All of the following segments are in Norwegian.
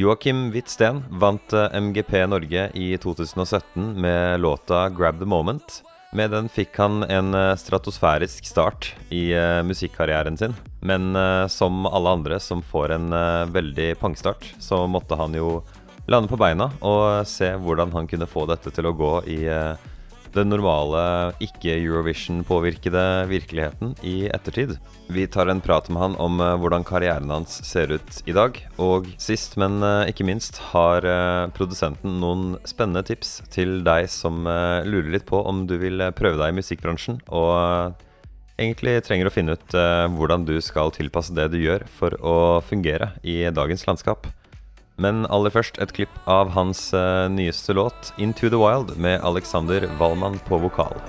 Joakim Hvitsten vant eh, MGP Norge i 2017 med låta 'Grab the Moment'. Med den fikk han en eh, stratosfærisk start i uh, musikkarrieren sin. Men som alle andre som får en veldig pangstart, så måtte han jo lande på beina og se hvordan han kunne få dette til å gå i den normale ikke-Eurovision-påvirkede virkeligheten i ettertid. Vi tar en prat med han om hvordan karrieren hans ser ut i dag. Og sist, men ikke minst, har produsenten noen spennende tips til deg som lurer litt på om du vil prøve deg i musikkbransjen. og egentlig trenger å finne ut hvordan du skal tilpasse det du gjør for å fungere i dagens landskap. Men aller først et klipp av hans uh, nyeste låt, 'Into the Wild', med Alexander Wallmann på vokal.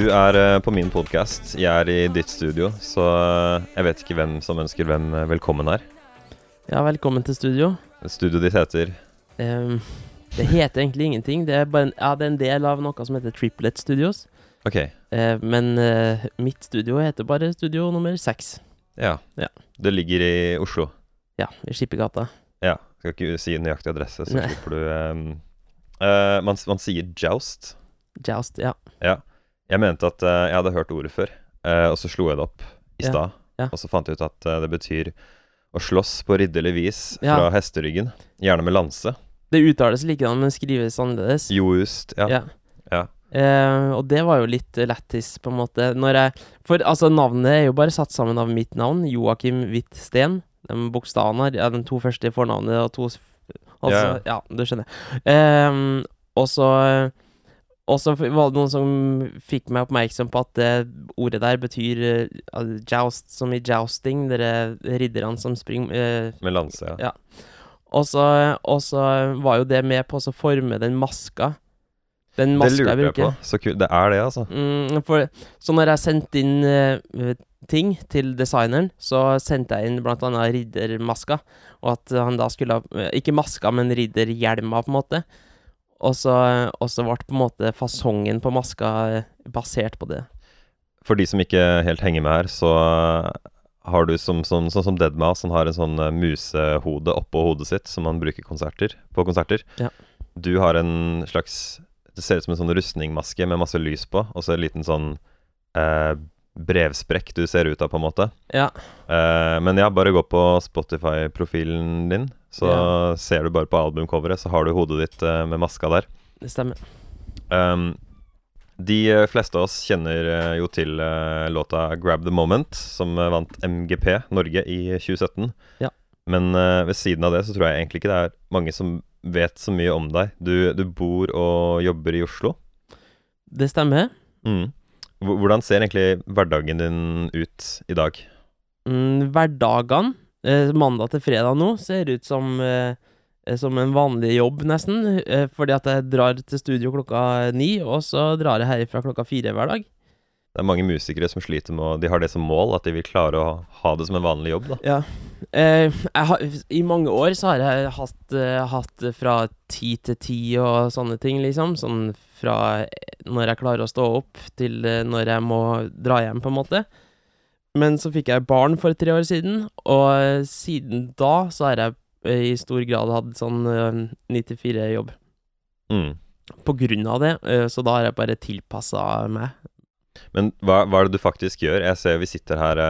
Du er eh, på min podkast. Jeg er i ditt studio, så eh, jeg vet ikke hvem som ønsker hvem eh, velkommen her. Ja, velkommen til studio. Studioet ditt heter um, Det heter egentlig ingenting. Det er, en, ja, det er en del av noe som heter Triplet Studios. Ok. Uh, men uh, mitt studio heter bare studio nummer seks. Ja. ja. Det ligger i Oslo? Ja, i Skippergata. Ja. Skal ikke si nøyaktig adresse, så Nei. slipper du um, uh, man, man, sier joust. Joust, ja. ja. Jeg mente at uh, jeg hadde hørt ordet før, uh, og så slo jeg det opp i stad. Ja, ja. Og så fant jeg ut at uh, det betyr å slåss på ridderlig vis fra ja. hesteryggen. Gjerne med lanse. Det uttales likedan, men skrives annerledes. Joust, ja. ja. og det var jo litt lættis, på en måte. Når jeg For altså, navnet er jo bare satt sammen av mitt navn, Joakim Hvitsten. De bokstavene her, ja, de to første fornavnet og to Altså, ja, du skjønner. Um, og så og så var det noen som fikk meg oppmerksom på at det ordet der betyr uh, joust, som i jousting, dere ridderne som springer uh, Med lanse, ja. ja. Og så, var jo det med på å forme den maska. Den maska det lurte jeg på. Så kult. Det er det, altså. Mm, for, så når jeg sendte inn uh, ting til designeren, så sendte jeg inn blant annet riddermaska, og at han da skulle ha Ikke maska, men ridderhjelma, på en måte. Og så, ble på en måte fasongen på maska eh, basert på det. For de som ikke helt henger med her, så har du som, som, sånn som Deadmas, han har en sånn uh, musehode oppå hodet sitt som han bruker konserter, på konserter. Ja. Du har en slags Det ser ut som en sånn rustningmaske med masse lys på, og så en liten sånn eh, brevsprekk du ser ut av, på en måte. Ja. Uh, men ja, bare gå på Spotify-profilen din, så ja. ser du bare på albumcoveret, så har du hodet ditt uh, med maska der. Det stemmer. Um, de fleste av oss kjenner uh, jo til låta 'Grab the Moment', som vant MGP Norge i 2017. Ja. Men ved siden av det så tror jeg egentlig ikke det er mange som vet så mye om deg. Du, du bor og jobber i Oslo. Det stemmer. Mm. Hvordan ser egentlig hverdagen din ut i dag? Mm, hverdagene, eh, mandag til fredag nå, ser ut som, eh, som en vanlig jobb, nesten. Eh, fordi at jeg drar til studio klokka ni, og så drar jeg herifra klokka fire hver dag. Det er mange musikere som sliter med å De har det som mål, at de vil klare å ha det som en vanlig jobb, da. Ja. Eh, har, I mange år så har jeg hatt, uh, hatt fra ti til ti og sånne ting, liksom. Sånn fra når jeg klarer å stå opp, til eh, når jeg må dra hjem, på en måte. Men så fikk jeg barn for tre år siden, og eh, siden da så har jeg eh, i stor grad hatt sånn 9-4-jobb. Mm. På grunn av det, så da har jeg bare tilpassa meg. Men hva, hva, er det du faktisk gjør? Jeg ser vi sitter her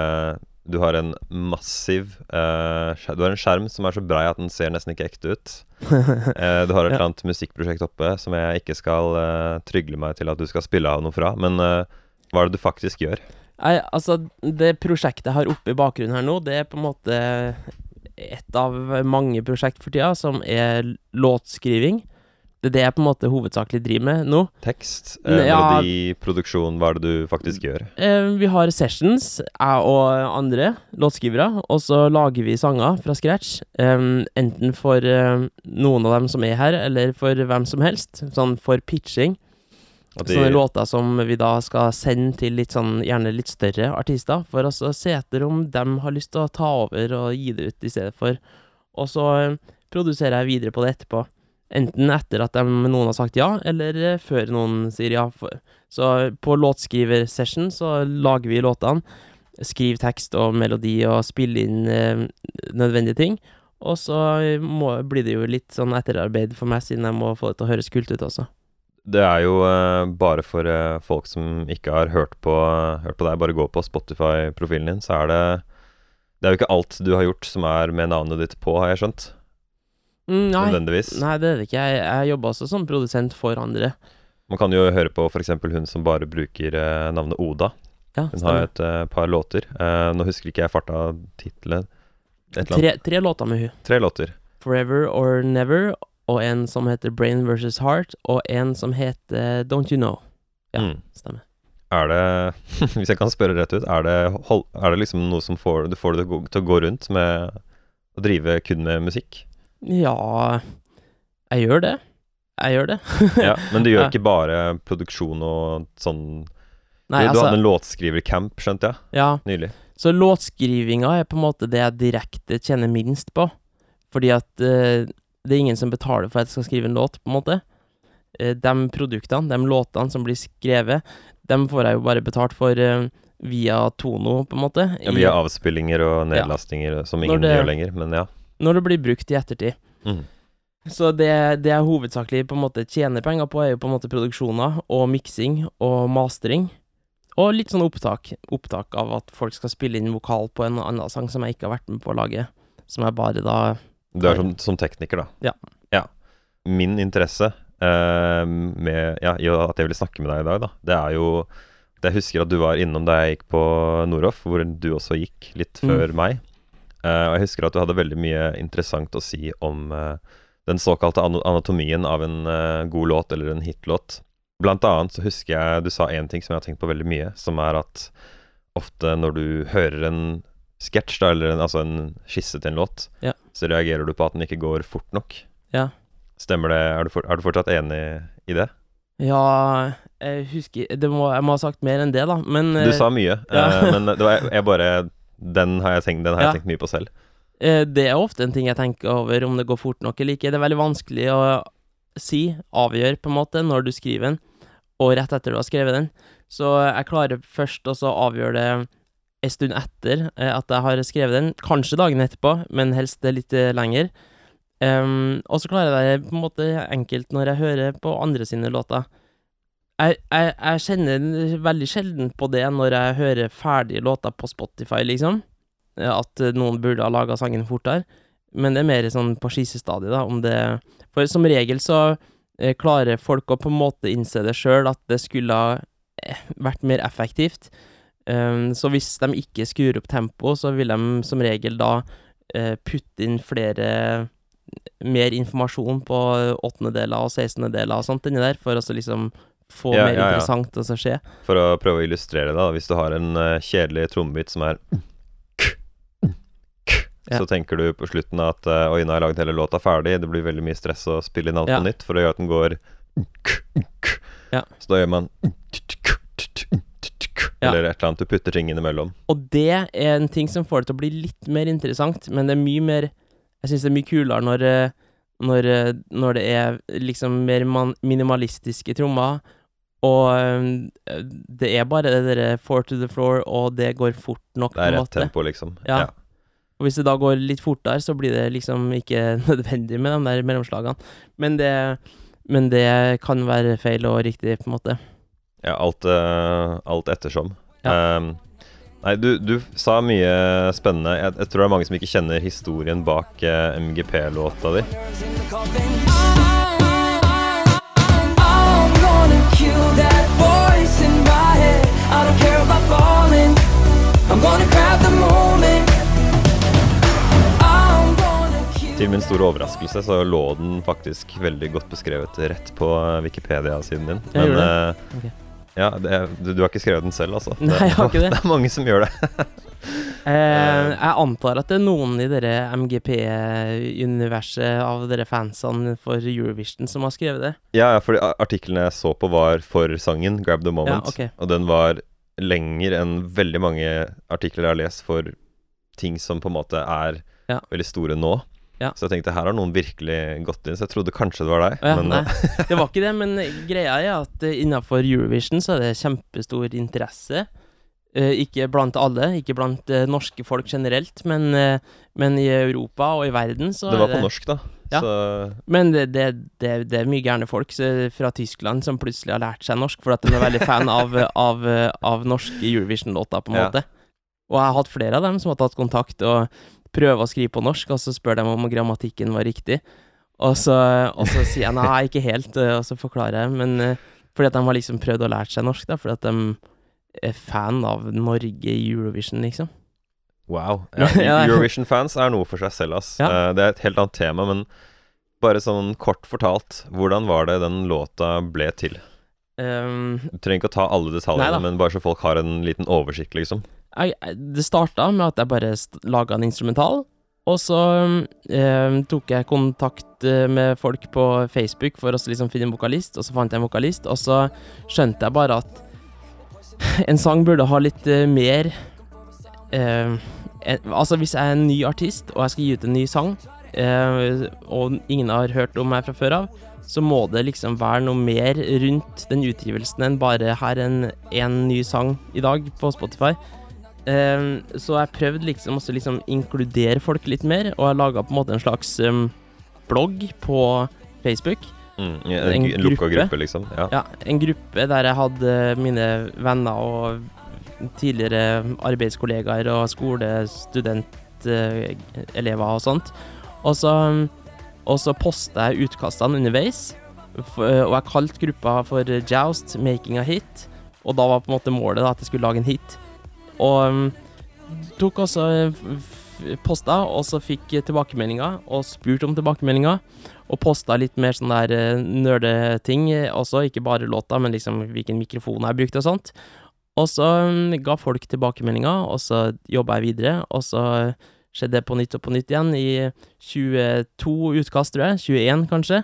Du har en massiv uh, Du har en skjerm som er så brei at den ser nesten ikke ekte ut. eh, du har et eller annet musikkprosjekt oppe som jeg ikke skal uh, trygle meg til at du skal spille av noe fra. Men hva er det du faktisk gjør? Nei, altså, det prosjektet jeg har oppe i bakgrunnen her nå, det er på en måte et av mange prosjekt for tida, som er låtskriving. Det er det jeg på en måte hovedsakelig driver med nå. Tekst, eh, ja, melodi, produksjon, hva er det du faktisk gjør? Eh, vi har sessions, jeg og andre låtskrivere, og så lager vi sanger fra scratch. Eh, enten for eh, noen av dem som er her, eller for hvem som helst. Sånn for pitching. De, Sånne låter som vi da skal sende til litt sånn, gjerne litt større artister, for å så se etter om de har lyst til å ta over og gi det ut i stedet for. Og så eh, produserer jeg videre på det etterpå. Enten etter at de, noen har sagt ja, eller eh, før noen sier ja. Så på låtskriversession så lager vi låtene. Skriv tekst og melodi og spiller inn eh, nødvendige ting. Og så må, blir det jo litt sånn etterarbeid for meg, siden jeg må få det til å høres kult ut også. Det er jo uh, bare for uh, folk som ikke har hørt på, hørt på deg. Bare gå på Spotify-profilen din, så er det Det er jo ikke alt du har gjort som er med navnet ditt på, har jeg skjønt. Mm, nei, Nødvendigvis. nei, det er det ikke. Jeg, jeg jobber også som produsent for andre. Man kan jo høre på f.eks. hun som bare bruker eh, navnet Oda. Ja, Hun har et par låter. Nå husker ikke jeg farta tittelen. Et. Tre, tre låter med hun. Tre låter. Forever or Never, og en som heter Brain versus Heart, og en som heter Don't You Know. Ja. Mm. Stemmer. Er det, hvis jeg kan spørre rett ut, er det, hold, er det liksom noe som får, du får det til å, gå, til å gå rundt med å drive kun med musikk? Ja Jeg gjør det. Jeg gjør det. Ja, men du gjør ikke bare produksjon og sånn Nei, du, du altså hadde en låtskrivercamp, skjønte jeg, Ja, nylig. så låtskrivinga er på en måte det jeg direkte tjener minst på. Fordi at eh, det er ingen som betaler for at jeg skal skrive en låt, på en måte. Eh, de produktene, de låtene som blir skrevet, dem får jeg jo bare betalt for eh, via Tono, på en måte. Ja, via avspillinger og nedlastinger som ingen det- gjør lenger, men ja. når det blir brukt i ettertid. Mm. Så det, det jeg hovedsakelig på en måte tjener penger på, er jo på en måte produksjoner og miksing og mastering. Og litt sånn opptak. Opptak av at folk skal spille inn vokal på en annen sang som jeg ikke har vært med på å lage. Som jeg bare da Du er som, som tekniker, da. Ja. ja. Min interesse eh, med ja, i at jeg ville snakke med deg i dag, da, det er jo det Jeg husker at du var innom da jeg gikk på Noroff, hvor du også gikk litt Mm. før meg. Eh, og jeg husker at du hadde veldig mye interessant å si om eh, den såkalte anatomien av en god låt eller en hitlåt. Blant annet så husker jeg du sa én ting som jeg har tenkt på veldig mye, som er at ofte når du hører en sketsj, eller en, altså en skisse til en låt, Ja. Så reagerer du på at den ikke går fort nok. Ja. Stemmer det? Er du, for, er du fortsatt enig i det? Ja, jeg husker det må, Jeg må ha sagt mer enn det, da. Men Du eh, sa mye, ja. eh, men det var, jeg bare Den har jeg tenkt, den har Ja. jeg tenkt mye på selv. eh, det er ofte en ting jeg tenker over om det går fort nok eller ikke. Det er veldig vanskelig å si, avgjøre, på en måte, når du skriver den, og rett etter du har skrevet den. Så jeg klarer først å avgjøre det en stund etter eh, at jeg har skrevet den. Kanskje dagen etterpå, men helst litt eh, lenger. Um, og så klarer jeg det på en måte enkelt når jeg hører på andre sine låter. Jeg, jeg, jeg kjenner veldig sjelden på det når jeg hører ferdige låter på Spotify, liksom. Eh, At noen burde ha laga sangen fortere. Men det er mer sånn på skissestadiet, da, om det For som regel så klarer folk å på en måte innse det sjøl, at det skulle ha vært mer effektivt. Um, så hvis de ikke skrur opp tempo, så vil de som regel da uh, putte inn flere Mer informasjon på åttendedeler og sekstendedeler og sånt inni der, for å så liksom få Ja, mer ja, ja. interessant å så skje. For å prøve å illustrere det, da. Hvis du har en uh, kjedelig trommebit som er. Så tenker du på slutten at uh, Oi, nå har jeg laget hele låta ferdig. Det blir veldig mye stress å spille inn alt på nytt for å gjøre at den går Ja. Så da gjør man. Eller et eller annet. Du putter ting innimellom. Og det er en ting som får det til å bli litt mer interessant, men det er mye mer Jeg syns det er mye kulere når, eh, når, eh, når det er liksom mer man minimalistiske trommer, og eh, det er bare det derre four to the floor, og det går fort nok, Det er rett måte. tempo, liksom. Ja. Og hvis det da går litt fortere, så blir det liksom ikke nødvendig med de der mellomslagene. Men det, men det kan være feil og riktig, på en måte. Ja, alt, eh, alt ettersom. Ja. Um, nei, du, du sa mye spennende. Jeg, jeg tror det er mange som ikke kjenner historien bak eh, MGP-låta di. Til min store overraskelse så lå den faktisk veldig godt beskrevet rett på eh, Wikipedia-siden din. Men eh, Ok. Ja, det du, du har ikke skrevet den selv, altså? Nei, jeg har ikke det. Det er mange som gjør det. Eh, jeg antar at det er noen i dere MGP-universet av dere fansene for Eurovision som har skrevet det. Ja, ja, fordi artiklene jeg så på, var for sangen 'Grab the Moment'. Ja, okay. Og den var lenger enn veldig mange artikler jeg har lest for ting som på en måte er Ja. veldig store nå. Ja. Så jeg tenkte her har noen virkelig gått inn, så jeg trodde kanskje det var deg. Ja, men nei, eh, det var ikke det, men greia er at eh, innenfor Eurovision så er det kjempestor interesse. Eh, ikke blant alle, ikke blant norske folk generelt, men, men i Europa og i verden så det var på norsk, da. Ja. Så Men det, det, det, det er mye gærne folk så, fra Tyskland som plutselig har lært seg norsk, for at de er veldig fan av, av, av norske Eurovision-låter, på en Ja. måte. Og jeg har hatt flere av dem som har tatt kontakt og prøver å skrive på norsk, og så spør de om grammatikken var riktig. Og så, og så sier jeg nei, ikke helt, eh, og så forklarer jeg, men eh, fordi at de har liksom prøvd å lære seg norsk, da, fordi at de er fan av Norge i Eurovision, liksom. wow. Ja, Ja. Eurovision-fans er noe for seg selv, ass. Ja. Eh, det er et helt annet tema, men bare sånn kort fortalt, hvordan var det den låta ble til? Um, Du trenger ikke å ta alle detaljene, men bare så folk har en liten oversikt, liksom. Jeg, det starta med at jeg bare laga en instrumental, og så eh, tok jeg kontakt eh, med folk på Facebook for å liksom finne en vokalist, og så fant jeg en vokalist, og så skjønte jeg bare at en sang burde ha litt eh, mer eh, Altså, hvis jeg er en ny artist, og jeg skal gi ut en ny sang, eh, og ingen har hørt om meg fra før av, så må det liksom være noe mer rundt den utgivelsen enn bare her en, en ny sang i dag på Spotify. Eh, så jeg prøvde liksom også liksom inkludere folk litt mer, og jeg laga på en måte en slags um, blogg på Facebook. Mm, en, En en, en lukka gruppe. liksom. Ja. Ja, en gruppe der jeg hadde mine venner og tidligere arbeidskollegaer og skolestudentelever og sånt. Og så, og så posta jeg utkastene underveis, og jeg kalte gruppa for Joust Making a Hit. Og da var på en måte målet da, at jeg skulle lage en hit. Og um, tok også posta, og så fikk tilbakemeldinger, og spurte om tilbakemeldinger. Og posta litt mer sånn der eh, nerdeting eh, også, ikke bare låta, men liksom hvilken mikrofon jeg brukte og sånt. Og så mm, ga folk tilbakemeldinger, og så jobba jeg videre, og så skjedde det på nytt og på nytt igjen i 22 utkast, tror jeg. 21, kanskje.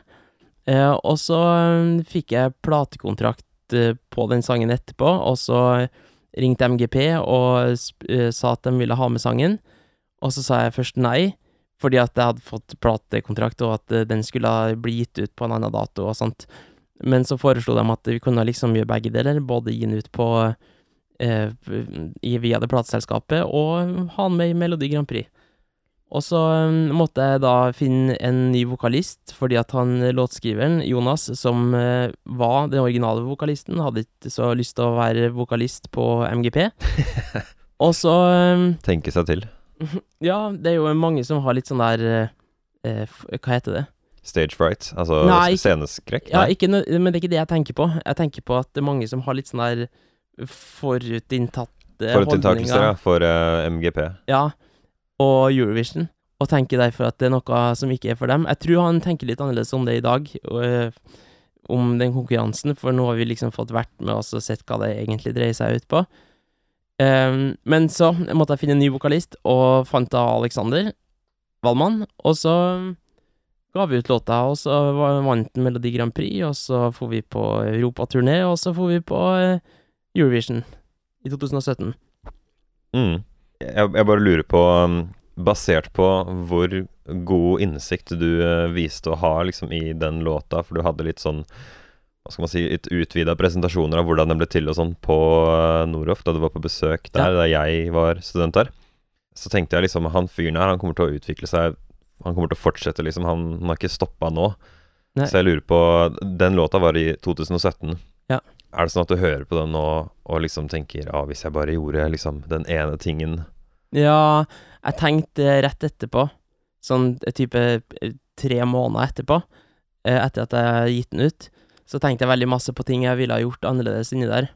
Eh, og så mm, fikk jeg platekontrakt eh, på den sangen etterpå, og så ringte MGP og eh, sa at de ville ha med sangen. Og så sa jeg først nei, fordi at jeg hadde fått platekontrakt, og at eh, den skulle bli gitt ut på en annen dato og sånt. Men så foreslo de at vi kunne liksom gjøre begge deler, både gi den ut på eh, via det plateselskapet og ha den med i Melodi Grand Prix. Og så eh, måtte jeg da finne en ny vokalist, fordi at han låtskriveren, Jonas, som eh, var den originale vokalisten, hadde ikke så lyst til å være vokalist på MGP. Og så eh, Tenke seg til. Ja, det er jo mange som har litt sånn der eh, eh, Hva heter det? Stage fright, altså Nei, sceneskrekk. Ja, ikke men det er ikke det jeg tenker på. Jeg tenker på at det er mange som har litt sånn der forutinntatte Forutinntakelser, ja, for uh, MGP. Ja, og Eurovision. Og tenker derfor at det er noe som ikke er for dem. Jeg tror han tenker litt annerledes om det i dag, og, eh, om den konkurransen, for nå har vi liksom fått vært med oss og sett hva det egentlig dreier seg ut på. Um, men så måtte jeg finne en ny vokalist, og fant da Alexander Wallmann, og så ga vi ut låta, og så vant den Melodi Grand Prix, og så får vi på europaturné, og så får vi på eh, Eurovision i 2017. Mm. Jeg, jeg bare lurer på, um, basert på hvor god innsikt du eh, viste å ha liksom i den låta, for du hadde litt sånn hva skal man si, utvida presentasjoner av hvordan den ble til og sånn på uh, Noroff, da du var på besøk der, da jeg var student der. Så tenkte jeg liksom, han fyren her, han kommer til å utvikle seg, han kommer til å fortsette, liksom, han, han har ikke stoppa nå. Nei. Så jeg lurer på, den låta var i 2017. Ja. Er det sånn at du hører på den nå og liksom tenker ah, hvis jeg bare gjorde liksom den ene tingen Ja, jeg tenkte rett etterpå, sånn eh, type eh, tre måneder etterpå, eh, etter at jeg har gitt den ut, så tenkte jeg veldig masse på ting jeg ville ha gjort annerledes inni der,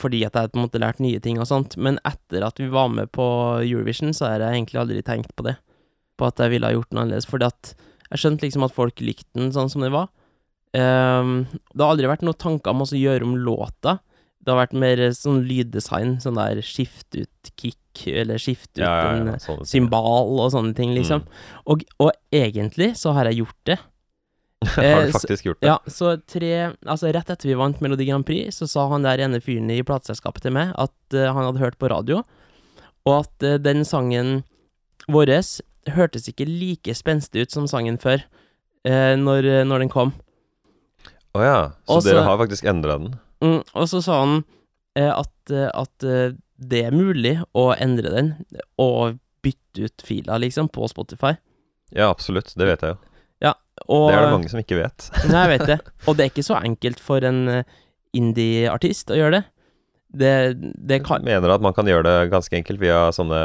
fordi at jeg på en måte lært nye ting og sånt, men etter at vi var med på Eurovision, så har jeg egentlig aldri tenkt på det, på at jeg ville ha gjort den annerledes, fordi at jeg skjønte liksom at folk likte den sånn som den var. Ehm, det har aldri vært noen tanker om å gjøre om låta, det har vært mer sånn lyddesign, sånn der skift ut kick eller skift ut Ja, ja, ja, ting. symbal og sånne ting, liksom. Mm. Og, og egentlig så har jeg gjort det. Har Eh, du faktisk gjort det? Ja, så tre Altså, rett etter vi vant Melodi Grand Prix, så sa han der ene fyren i plateselskapet til meg at uh, han hadde hørt på radio, og at uh, den sangen vår hørtes ikke like spenstig ut som sangen før, uh, når, når den kom. Å ja. Så også, dere har faktisk endra den? Mm, og så sa han eh, at, eh, at eh, det er mulig å endre den, og bytte ut fila, liksom, på Spotify. Ja, absolutt. Det vet jeg jo. Og, Det er det mange som ikke vet. Nei, jeg vet det. Og det er ikke så enkelt for en eh, indie-artist å gjøre det. Det, det kan mener at man kan gjøre det ganske enkelt via sånne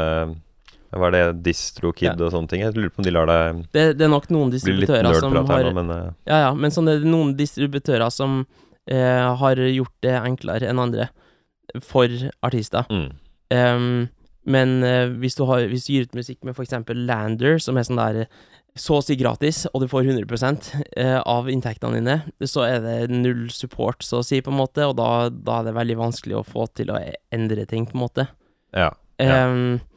Hva er det, DistroKid og sånne ting? Jeg lurer på om de lar deg det, det er nok noen distributører som har nå, men uh... Ja, ja, men sånn er det noen distributører som eh, har gjort det enklere enn andre for artister. mm. Um, men eh, hvis, du har, hvis du gir ut musikk med f.eks. Lander, som er sånn der så å si gratis, og du får 100 eh, av inntektene dine, så er det null support, så å si, på en måte, og da, da er det veldig vanskelig å få til å endre ting, på en måte. Ja. Ja. Så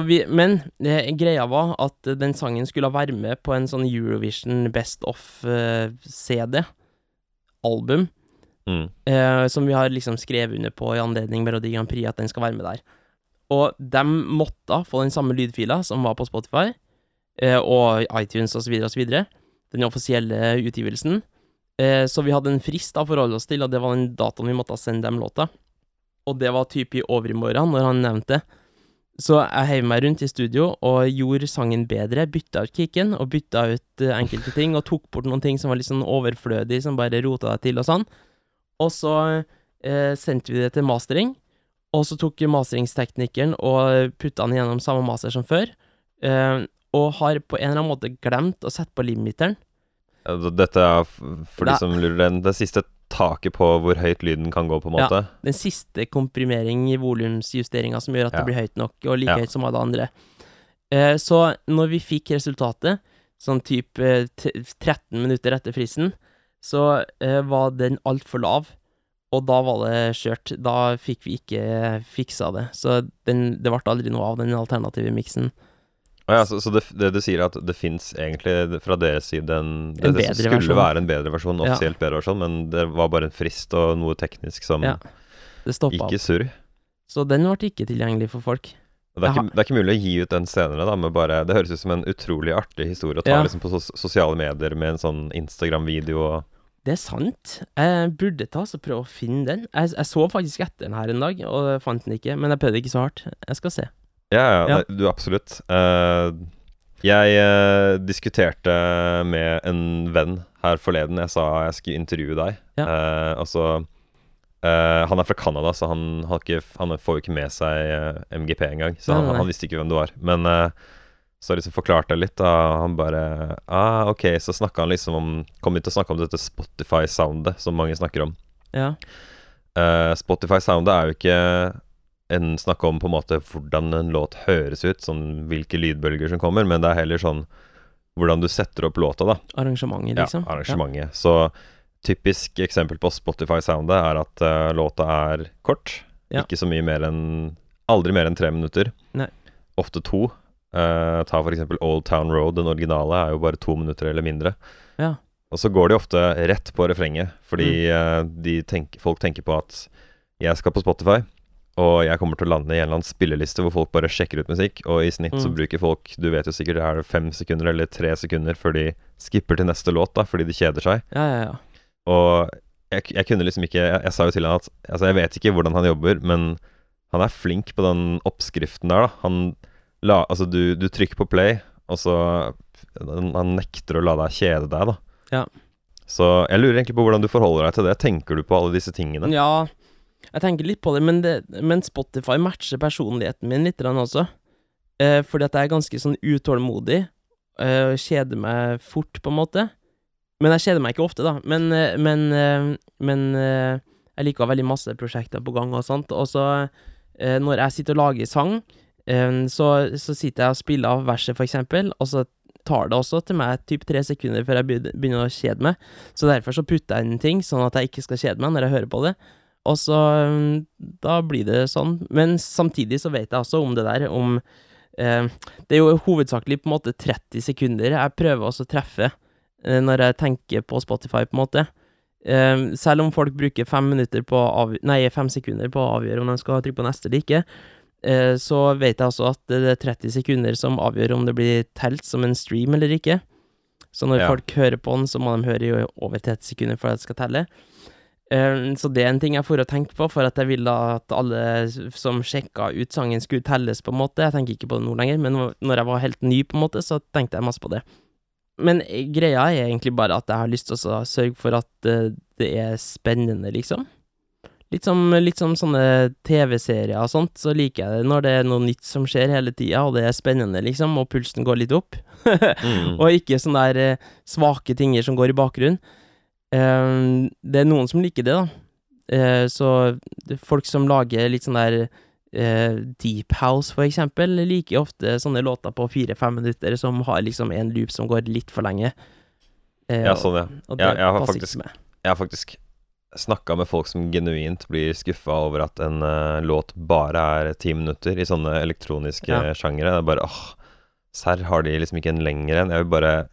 vi, men eh, greia var at den sangen skulle være med på en sånn Eurovision Best of-CD, album, Mm. eh, som vi har liksom skrevet under på i anledning Melodi Grand Prix, at den skal være med der. Og de måtte få den samme lydfila som var på Spotify, eh, og iTunes så videre, den offisielle utgivelsen. Eh, så vi hadde en frist da å forholde oss til, og det var den datoen vi måtte sende dem låta. Og det var typ i overmorgen når han nevnte det. Så jeg heiv meg rundt i studio og gjorde sangen bedre, bytta ut kicken og bytta ut eh, enkelte ting, og tok bort noen ting som var litt sånn overflødig, som bare rota det til og sånn. Og så eh, sendte vi det til mastering, og så tok masteringsteknikeren og putta den gjennom samme master som før, eh, og har på en eller annen måte glemt å sette på limiteren. Dette er for de som lurer den, det siste taket på hvor høyt lyden kan gå, på en måte. Ja. Den siste komprimering i volumsjusteringa som gjør at Ja. det blir høyt nok, og like Ja. høyt som alle andre. Eh, så når vi fikk resultatet, sånn type eh, t- 13 minutter etter fristen, så eh, var den altfor lav. Og da var det skjørt. Da fikk vi ikke fiksa det. Så den, det ble aldri noe av den alternative miksen. Å ja, så, så det, det du sier er at det fins egentlig fra deres side en Det, En det skulle versjon. være en bedre versjon, Ja. offisielt bedre versjon, men det var bare en frist og noe teknisk som Ja. I surr. Så den ble ikke tilgjengelig for folk. Det er, ikke, det er ikke mulig å gi ut den senere, da, med bare Det høres ut som en utrolig artig historie å ta Ja. liksom på sos sosiale medier med en sånn Instagram-video og Det er sant. Jeg burde ta så prøve å finne den. Jeg, jeg så faktisk etter den her en dag, og fant den ikke. Men jeg prøvde ikke så hardt. Jeg skal se. Ja, ja, Ja. Det, du absolutt. Uh, jeg uh, diskuterte med en venn her forleden. Jeg sa jeg skulle intervjue deg. Ja. Uh, altså Han er fra Canada, så han, har ikke, han får jo ikke med seg MGP engang. Så Nei, han, nei, nei. han visste ikke hvem du var. Men så liksom forklarte jeg litt, da. Han bare ah, Ok, så snakka han liksom om Kom hit og snakka om dette Spotify-soundet som mange snakker om. Ja. Spotify-soundet er jo ikke en snakke om på en måte hvordan en låt høres ut, sånn hvilke lydbølger som kommer, men det er heller sånn hvordan du setter opp låta, da. Arrangementet, liksom. Ja, arrangementet. Så typisk eksempel på Spotify-soundet er at uh, låta er kort. Ja. Ikke så mye mer enn Aldri mer enn tre minutter. Nei. Ofte to. Uh, ta for eksempel Old Town Road, den originale, er jo bare to minutter eller mindre. Ja. Og så går de ofte rett på refrenget, fordi Mm. uh, de tenk, folk tenker på at jeg skal på Spotify, og jeg kommer til å lande i en eller annen spilleliste hvor folk bare sjekker ut musikk, og i snitt så Mm. bruker folk, du vet jo sikkert, er det fem sekunder eller tre sekunder før de skipper til neste låt, da, fordi de kjeder seg. Ja, ja, ja. Og jeg, jeg kunne liksom ikke jeg, jeg sa jo til han at Altså, jeg vet ikke hvordan han jobber, men han er flink på den oppskriften der, da. Han la Altså, du, du trykker på play, og så han, han nekter å la deg kjede deg, da. Ja. Så jeg lurer egentlig på hvordan du forholder deg til det. Tenker du på alle disse tingene? Ja, jeg tenker litt på det, men, det, men Spotify matcher personligheten min litt også. Eh, fordi at jeg er ganske sånn utålmodig, eh, og kjeder meg fort, på en måte. Men jeg kjeder meg ikke ofte, da. Men, eh, men, eh, men eh, jeg liker å ha veldig masse prosjekter på gang og sånt. Og så, når jeg sitter og lager sang, så, så sitter jeg og spiller av verset, for eksempel, og så tar det også til meg typ tre sekunder før jeg begynner å kjede meg. Så derfor så putter jeg inn ting, sånn at jeg ikke skal kjede meg når jeg hører på det. Og så mm, Da blir det sånn. Men samtidig så vet jeg også om det der, om eh, Det er jo hovedsakelig på en måte 30 sekunder jeg prøver også å treffe eh, når jeg tenker på Spotify, på en måte. Eh, selv om folk bruker fem på Nei, fem sekunder på å avgjøre om de skal trykke på neste eller ikke, eh, så vet jeg også at det er 30 sekunder som avgjør om det blir telt som en stream eller ikke. Så når Ja. folk hører på den, så må de høre i over 30 sekunder for at det skal telle. Eh, så det er en ting jeg får å tenke på, for at jeg ville at alle som sjekka ut sangen, skulle telles, på en måte. Jeg tenker ikke på det nå lenger, men når jeg var helt ny, på en måte, så tenkte jeg masse på det. Men eh, greia er egentlig bare at jeg har lyst til å sørge for at eh, det er spennende, liksom. Litt som, litt som sånne TV-serier og sånt, så liker jeg det når det er noe nytt som skjer hele tida, og det er spennende, liksom, og pulsen går litt opp. Mm. Og ikke sånne der svake tinger som går i bakgrunnen. Eh, det er noen som liker det, da. Eh, så folk som lager litt sånn der eh, Deep House, for eksempel, liker ofte sånne låter på fire-fem minutter som har liksom en loop som går litt for lenge. Ja, sånn, ja. og det Ja, jeg har faktisk- Jeg har faktisk snakka med folk som genuint blir skuffa over at en låt bare er ti minutter i sånne elektroniske Ja. sjangere. Det er bare åh, serr, har de liksom ikke en lengre en? Jeg vil bare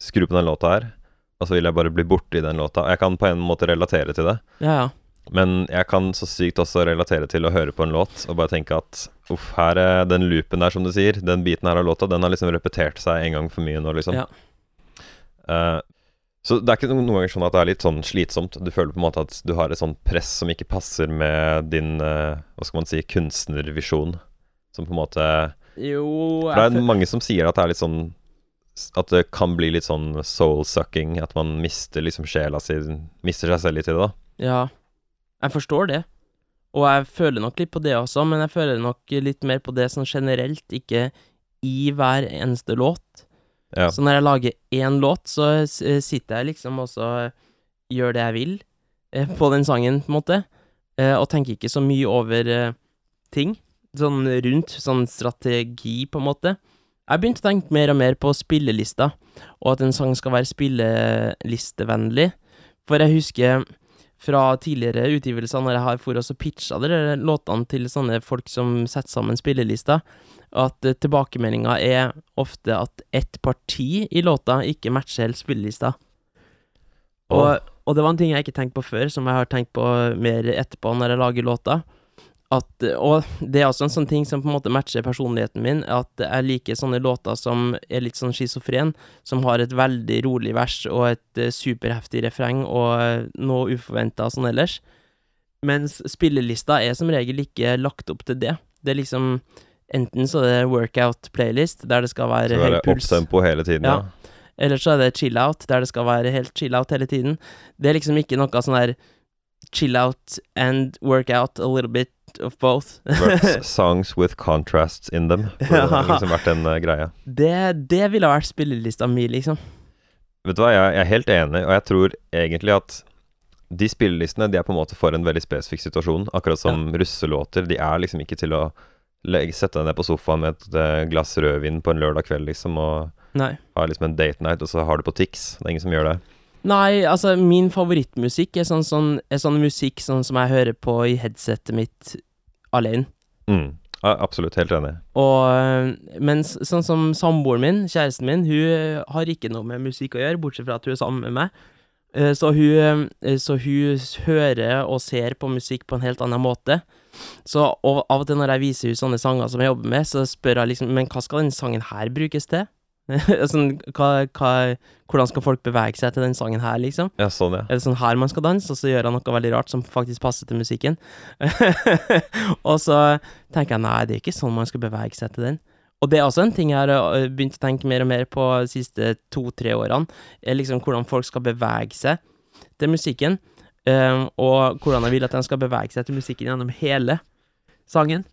skru på den låta her, og så vil jeg bare bli borte i den låta. Jeg kan på en måte relatere til det, Ja, ja. men jeg kan så sykt også relatere til å høre på en låt og bare tenke at uff, her er den loopen der, som du sier, den biten her av låta, den har liksom repetert seg en gang for mye nå, liksom. Ja. Uh, så det er ikke noen ganger sånn at det er litt sånn slitsomt. Du føler på en måte at du har et sånn press som ikke passer med din uh, hva skal man si, kunstnervisjon. Som på en måte Jo For det er mange som sier at det er litt sånn At det kan bli litt sånn soul-sucking. At man mister liksom sjela si Mister seg selv litt i det, da. Ja, jeg forstår det. Og jeg føler nok litt på det også, men jeg føler nok litt mer på det sånn generelt, ikke i hver eneste låt. Ja. Så når jeg lager én låt, så sitter jeg liksom og så gjør det jeg vil eh, på den sangen, på en måte, eh, og tenker ikke så mye over eh, ting. Sånn rundt, sånn strategi, på en måte. Jeg begynte å tenke mer og mer på spillelista, og at en sang skal være spillelistevennlig. For jeg husker fra tidligere utgivelser, når jeg har for oss og pitcha låtene til sånne folk som setter sammen spillelister, at uh, tilbakemeldinga er ofte at ett parti i låta ikke matcher helt spillelista. Og, og det var en ting jeg ikke tenkte på før, som jeg har tenkt på mer etterpå når jeg lager låter. At, og det er også en sånn ting som på en måte matcher personligheten min, at jeg liker sånne låter som er litt sånn schizofren, som har et veldig rolig vers og et uh, superheftig refreng og uh, noe uforventa sånn ellers. Mens spillelista er som regel ikke lagt opp til det. Det er liksom Enten så er det workout playlist, der det skal være høy puls. opptempo hele tiden, Ja. ja. Eller så er det chill out, der det skal være helt chill out hele tiden. Det er liksom ikke noe sånn der chill out and work out a little bit of both. Songs with contrasts in them. Det har liksom vært en uh, greie. det, det ville vært spillelista mi, liksom. Vet du hva, jeg, jeg er helt enig, og jeg tror egentlig at de spillelistene de er på en måte for en veldig spesifikk situasjon. Akkurat som russelåter. De er liksom ikke til å legge, sette deg ned på sofaen med et eh, glass rødvin på en lørdag kveld, liksom, og Nei. ha liksom en date night, og så har du på Tix. Det er ingen som gjør det. Nei, altså, min favorittmusikk er sånn, sånn, er sånn musikk sånn som jeg hører på i headsetet mitt alene. Mm. Ja, absolutt. Helt enig. Og men sånn som samboeren min, kjæresten min, hun øh, har ikke noe med musikk å gjøre, bortsett fra at hun er sammen med meg. Eh, Så hun, så hun hører og ser på musikk på en helt annen måte. Så av og til når jeg viser henne sånne sanger som jeg jobber med, så spør jeg liksom Men hva skal denne sangen her brukes til? sånn, hva, hva, hvordan skal folk bevege seg til den sangen her, liksom? Ja, sånn, ja. Er det sånn her man skal danse, og så gjør han noe veldig rart som faktisk passer til musikken? og så tenker jeg nei, det er ikke sånn man skal bevege seg til den. Og det er også en ting jeg har begynt å tenke mer og mer på de siste to-tre årene, er liksom hvordan folk skal bevege seg til musikken, um, og hvordan jeg vil at de skal bevege seg til musikken gjennom hele sangen.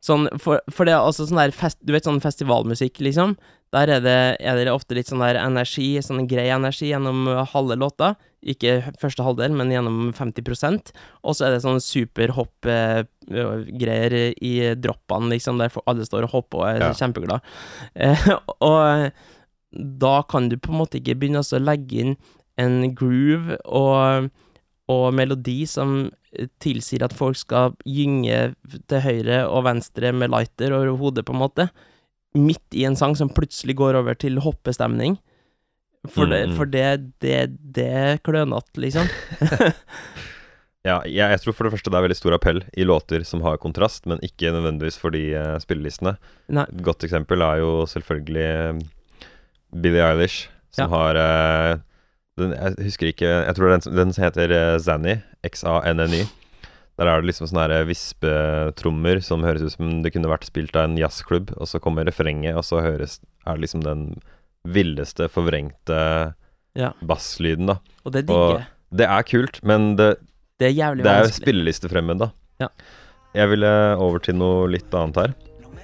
Sånn, for, for det er også sånn der fest, Du vet sånn festivalmusikk, liksom? Der er det, er det ofte litt sånn der energi, sånn grei energi gjennom halve låta. Ikke første halvdel, men gjennom 50% Og så er det sånn superhopp-greier i droppene, liksom, der alle står og hopper og er Ja. kjempeglad. Eh, og da kan du på en måte ikke begynne å legge inn en groove og og melodi som eh, tilsier at folk skal gynge til høyre og venstre med lighter over hodet, på en måte, midt i en sang som plutselig går over til hoppestemning. For det, Mm. for det, det, det er klønete, liksom. Ja, jeg, jeg tror for det første det er veldig stor appell i låter som har kontrast, men ikke nødvendigvis for de uh, spillelistene. Nei. Et godt eksempel er jo selvfølgelig eh, Billie Eilish, som Ja. har eh, den, Jeg husker ikke Jeg tror den, den heter eh, Zanny. X-A-N-N-Y. Der er det liksom sånne her vispetrommer som høres ut som det kunne vært spilt av en jazzklubb, og så kommer refrenget, og så høres Er det liksom den villeste, forvrengte Ja. basslyden, da. Og det digger jeg. Det er kult, men det, Det er jævlig det er vanskelig. spillelistefremmed, da. Ja. Jeg ville over til noe litt annet her.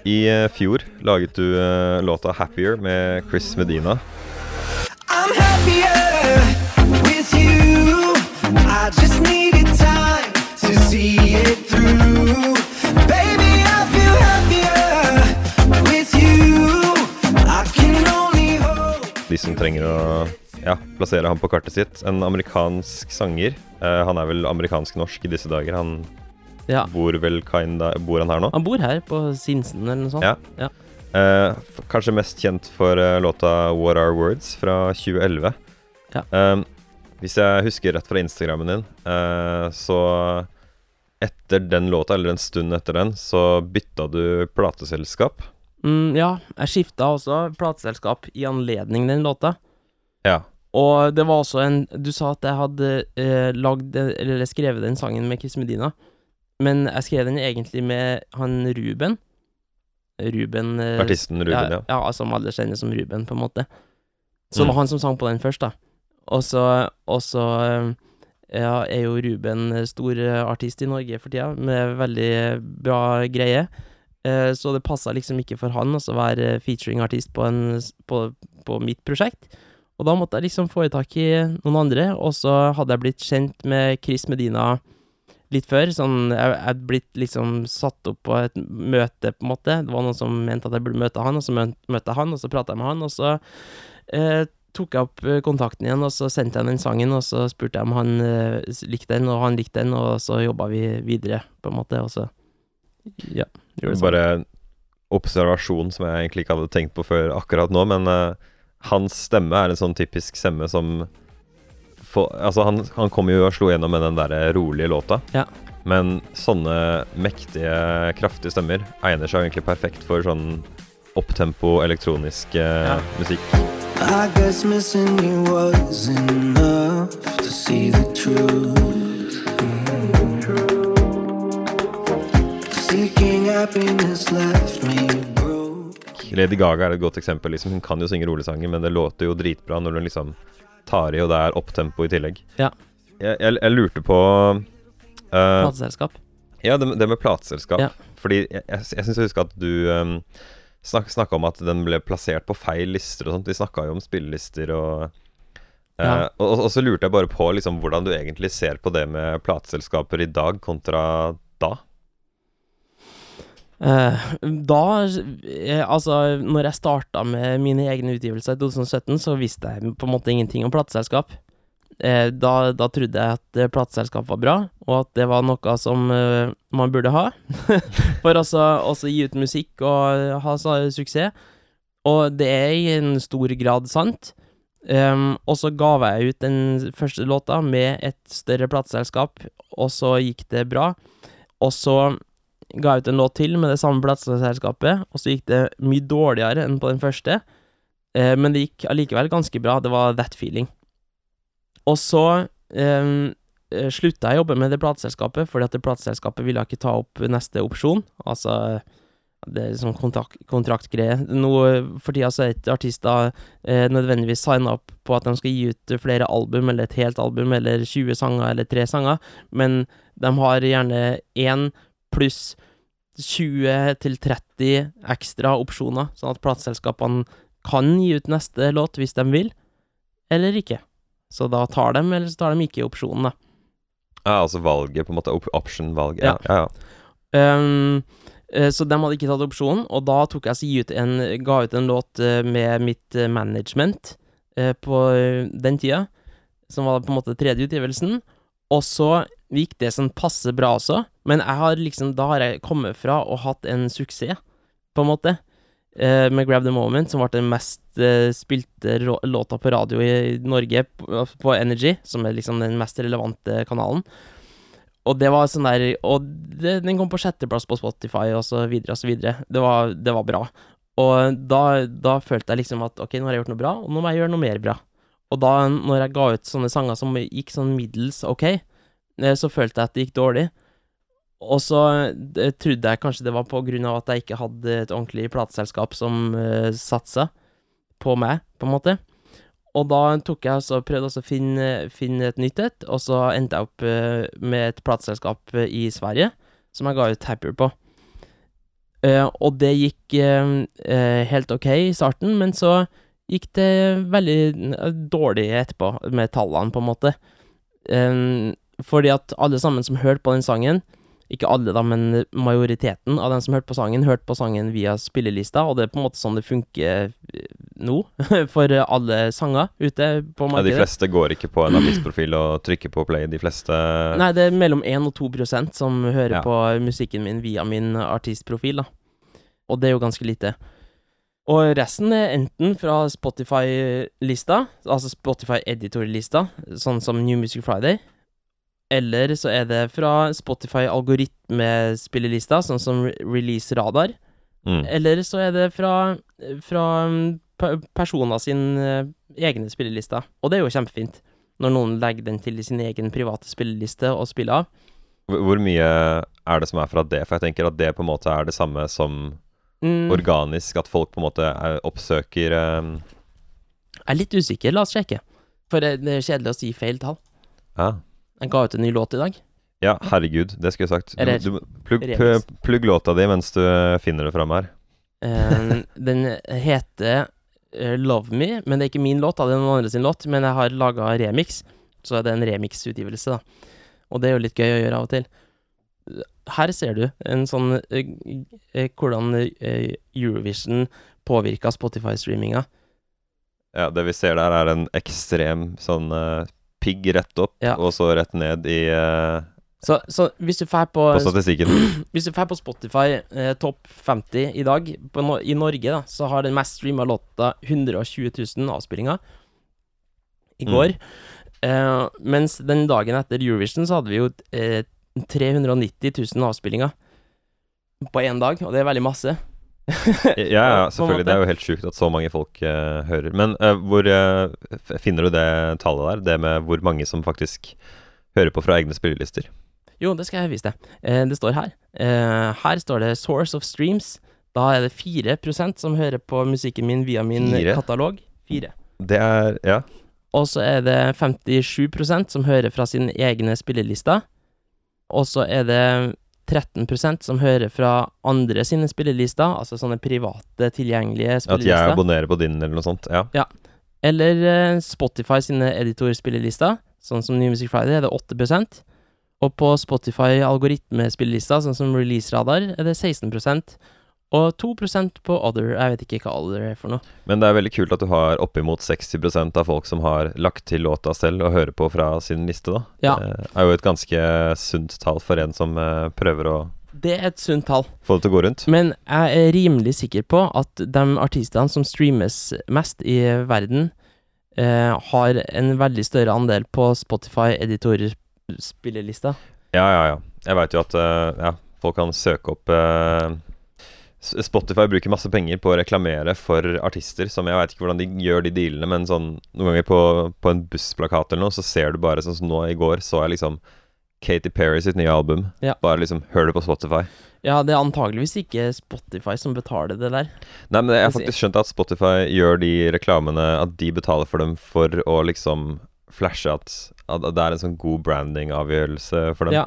I eh, fjor laget du eh, låta 'Happier' med Chris Medina. I'm happier De som trenger å ja, plassere ham på kartet sitt. En amerikansk sanger. Eh, han er vel amerikansk-norsk i disse dager. Han Ja. bor vel kinda Bor han her nå? Han bor her, på Sinsen eller noe sånt. Ja. Ja. Eh, kanskje mest kjent for eh, låta 'What Are Words' fra 2011. Ja. Eh, hvis jeg husker rett fra Instagrammen din, eh, så etter den låta, eller en stund etter den, så bytta du plateselskap. Mm, ja, jeg skifta også plateselskap i anledning den låta. Ja. Og det var også en Du sa at jeg hadde eh, lagd Eller skrevet den sangen med Chris Medina, men jeg skrev den egentlig med han Ruben. Ruben eh, Artisten Ruben, ja. ja. som alle kjenner som Ruben, på en måte. Så det Mm. var han som sang på den først, da. Og så, og så eh, ja, er jo Ruben stor eh, artist i Norge for tida, med veldig bra greie. Eh, Så det passa liksom ikke for han å være featuring-artist på, på, på mitt prosjekt. Og da måtte jeg liksom få i tak i noen andre, og så hadde jeg blitt kjent med Chris Medina litt før. Sånn, jeg hadde blitt liksom satt opp på et møte, på en måte. Det var noen som mente at jeg burde møte han, og så møtte jeg han, og så prata jeg med han, og så eh, tok jeg opp eh, kontakten igjen, og så sendte jeg den sangen, og så spurte jeg om han eh, likte den, og han likte den, og så jobba vi videre, på en måte, og så Ja. gjorde det sånn. Bare observasjon som jeg egentlig ikke hadde tenkt på før akkurat nå, men uh, hans stemme er en sånn typisk stemme som for, Altså, han, han kom jo og slo gjennom med den der rolige låta. Ja. Men sånne mektige, kraftige stemmer egner seg egentlig perfekt for sånn opptempo elektronisk Ja. musikk. I guess missing you was enough to see the truth. Seeking happiness left me broke. Lady Gaga er et godt eksempel. Liksom. Hun kan jo synge rolesanger, men det låter jo dritbra når hun liksom tar i, og det er opptempo i tillegg. Ja. Jeg, jeg, jeg lurte på uh, Plateselskap. Ja, det, det med plateselskap. Ja. Fordi jeg, jeg, jeg syns jeg husker at du um, snak, snakka om at den ble plassert på feil lister og sånt. Vi snakka jo om spillelister og eh, Ja. og, og så lurte jeg bare på liksom, hvordan du egentlig ser på det med plateselskaper i dag kontra da. Eh, da eh, Altså, når jeg starta med mine egne utgivelser i 2017, så visste jeg på en måte ingenting om plateselskap. Eh, da, da trodde jeg at eh, plateselskap var bra, og at det var noe som eh, man burde ha. For altså også gi ut musikk og ha suksess. Og det er i en stor grad sant. Um, og så ga jeg ut den første låta med et større plateselskap, og så gikk det bra. Og så ga jeg ut en låt til med det samme plateselskapet, og så gikk det mye dårligere enn på den første. Uh, men det gikk allikevel ganske bra. Det var that feeling. Og så eh, slutta jeg å jobbe med det plateselskapet, fordi at det plateselskapet ville ikke ta opp neste opsjon. Altså det er sånn kontrakt. Nå for tida så er ikke artister eh, nødvendigvis signa opp på at de skal gi ut flere album, eller et helt album, eller 20 sanger, eller tre sanger, men de har gjerne én pluss 20 til 30 ekstra opsjoner, sånn at plateselskapene kan gi ut neste låt hvis de vil, eller ikke. Så da tar de, eller så tar de ikke opsjonen, da. Ja, altså valget, på en måte. Option-valg. Ja. Ja. Ja. Ehm, eh, så de hadde ikke tatt opsjonen, og da tok jeg så ut en, ga ut en låt eh, med mitt eh, management på den tida, som var på en måte tredje utgivelsen. Og så gikk det sånn passe bra også, men jeg har liksom Da har jeg kommet fra og hatt en suksess, på en måte, eh, med Grab the Moment, som ble den mest eh, spilte låta på radio i Norge, på, på Energy, som er liksom den mest relevante kanalen. Og det var sånn der Og det, den kom på sjetteplass på Spotify, og så videre og så videre. Det var, det var bra. Og da, da følte jeg liksom at ok, nå har jeg gjort noe bra, og nå må jeg gjøre noe mer bra. Og da, når jeg ga ut sånne sanger som gikk sånn middels ok, eh, så følte jeg at det gikk dårlig. Og så eh, trodde jeg kanskje det var på grunn av at jeg ikke hadde et ordentlig plateselskap som uh, satsa på meg, på en måte. Og da tok jeg også, prøvde også å finne, finne et nytt et, og så endte jeg opp uh, med et plateselskap i Sverige, som jeg ga ut Happier på. Uh, og det gikk uh, helt ok i starten, men så gikk det veldig dårlig etterpå, med tallene, på en måte. Um, fordi at alle sammen som hørte på den sangen, ikke alle da, men majoriteten av dem som hørte på sangen, hørte på sangen via spillelista, og det er på en måte sånn det funker eh, nå, for alle sanger ute på Ja, de fleste går ikke på en artistprofil og trykker på play. De fleste Nei, det er mellom 1 og 2 prosent som hører Ja. på musikken min via min artistprofil, da. Og det er jo ganske lite. Og resten er enten fra Spotify-lista, altså Spotify-editor-lista, sånn som New Music Friday, eller så er det fra Spotify-algoritmespillelista, sånn som Re- Release Radar, mm. eller så er det fra, fra mm, personer sin eh, egne spillelister. Og det er jo kjempefint, når noen legger den til i sin egen private spilleliste og spiller av. Hvor mye er det som er fra det? For jeg tenker at det på en måte er det samme som Mm, organisk, at folk på en måte er, oppsøker eh, jeg er litt usikker, la oss sjekke. For det det er kjedelig å si feil tall. ja. Jeg ga ut en ny låt i dag. ja, herregud, det skulle jeg sagt. Du, du, plugg, plugg låta di mens du eh, finner det fram her. Eh, den heter eh, Love Me, men det er ikke min låt, da, det er noen andre sin låt. Men jeg har laga remix, så det er en remix-utgivelse, da. Og det er jo litt gøy å gjøre av og til. Her ser du en sånn hvordan Eurovision påvirka Spotify-streaminga. Ja, det vi ser der, er en ekstrem sånn pigg rett opp, Ja. og så rett ned i eh, Så, så hvis du drar på, på statistikken. Hvis du drar på Spotify eh, topp 50 i dag, på no i Norge, da, så har den mest streama låta 120 000 avspillinger i Mm. går. Eh, mens den dagen etter Eurovision så hadde vi jo eh, 390 000 avspillinger på én dag, og det er veldig masse. Ja, ja, selvfølgelig. Det er jo helt sjukt at så mange folk uh, hører. Men uh, hvor uh, finner du det tallet der? Det med hvor mange som faktisk hører på fra egne spillelister? Jo, det skal jeg vise deg. Det står her. Her står det 'Source of Streams'. Da er det 4% som hører på musikken min via min Fire? katalog. 4 Det er Ja. Og så er det 57% som hører fra sine egne spillelister. Og så er det 13% som hører fra andre sine spillelister, altså sånne private, tilgjengelige spillelister. At jeg abonnerer på din, eller noe sånt. Ja. ja. Eller eh, Spotify sine editorspillelister, sånn som New Music Friday, er det 8% Og på Spotify algoritmespillelister, sånn som Release Radar, er det 16 Og 2% på Other. Jeg vet ikke hva Other er for noe. Men det er veldig kult at du har oppimot 60% av folk som har lagt til låta selv og hører på fra sin liste, da. Ja. Det er jo et ganske sunt tall for en som eh, prøver å Det er et sunt tall. få det til å gå rundt. Men jeg er rimelig sikker på at de artistene som streames mest i verden, eh, har en veldig større andel på Spotify editorspillelista. Ja, ja, ja. Jeg veit jo at uh, ja, folk kan søke opp S- Spotify bruker masse penger på å reklamere for artister som Jeg veit ikke hvordan de gjør de dealene, men sånn noen ganger på, på en bussplakat eller noe, så ser du bare sånn som nå i går, så jeg liksom Katy Perry sitt nye album. Ja. Bare liksom hør det på Spotify. Ja, det er antageligvis ikke Spotify som betaler det der. Nei, men jeg har faktisk skjønt at Spotify gjør de reklamene At de betaler for dem for å liksom flashe at, at det er en sånn god branding-avgjørelse for dem. Ja.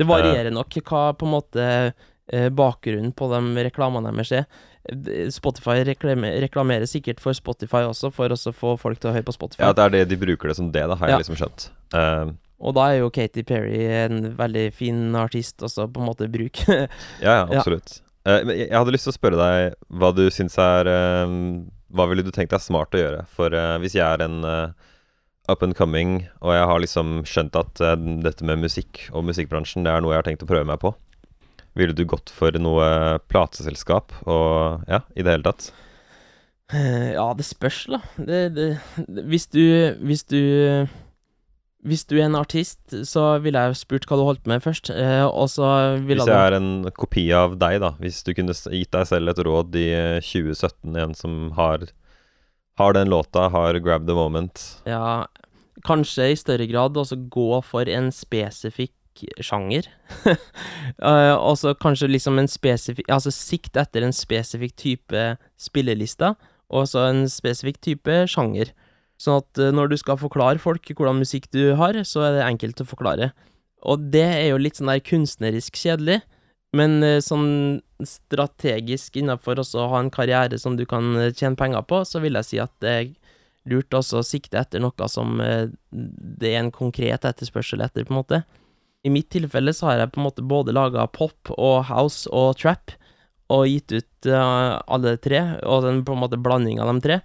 Det varierer nok hva på en måte eh, bakgrunnen på de reklamene deres er. D- Spotify reklamer, reklamerer sikkert for Spotify også, for å få folk til å høre på Spotify. Ja, det er det de bruker det som det, da, har Ja. jeg liksom skjønt. Uh, Og da er jo Katy Perry en veldig fin artist også, på en måte, bruk. ja, ja, absolutt. Ja. Uh, jeg hadde lyst til å spørre deg hva du syns er uh, Hva ville du tenkt deg smart å gjøre? For eh, hvis jeg er en, eh, up and coming, og jeg har liksom skjønt at eh, dette med musikk og musikkbransjen, det er noe jeg har tenkt å prøve meg på. Ville du gått for noe plateselskap og ja, i det hele tatt? Eh, Ja, det spørs, da. Det, det, det, hvis du Hvis du Hvis du er en artist, så ville jeg spurt hva du holdt med først, eh, og så ville Hvis jeg er en kopi av deg, da. Hvis du kunne gitt deg selv et råd i eh, 2017, en som har Har den låta, har Grab the Moment. Ja, kanskje i større grad også gå for en spesifikk sjanger. uh, og så kanskje liksom en spesifikk Altså sikt etter en spesifikk type spilleliste, og så en spesifikk type sjanger. Sånn at uh, når du skal forklare folk hvordan musikk du har, så er det enkelt å forklare. Og det er jo litt sånn der kunstnerisk kjedelig, men uh, sånn strategisk innafor også å ha en karriere som du kan tjene penger på, så vil jeg si at det er lurt også å sikte etter noe som det er en konkret etterspørsel etter, på en måte. I mitt tilfelle så har jeg på en måte både laga pop og house og trap, og gitt ut uh, alle tre, og den på en måte blanding av de tre.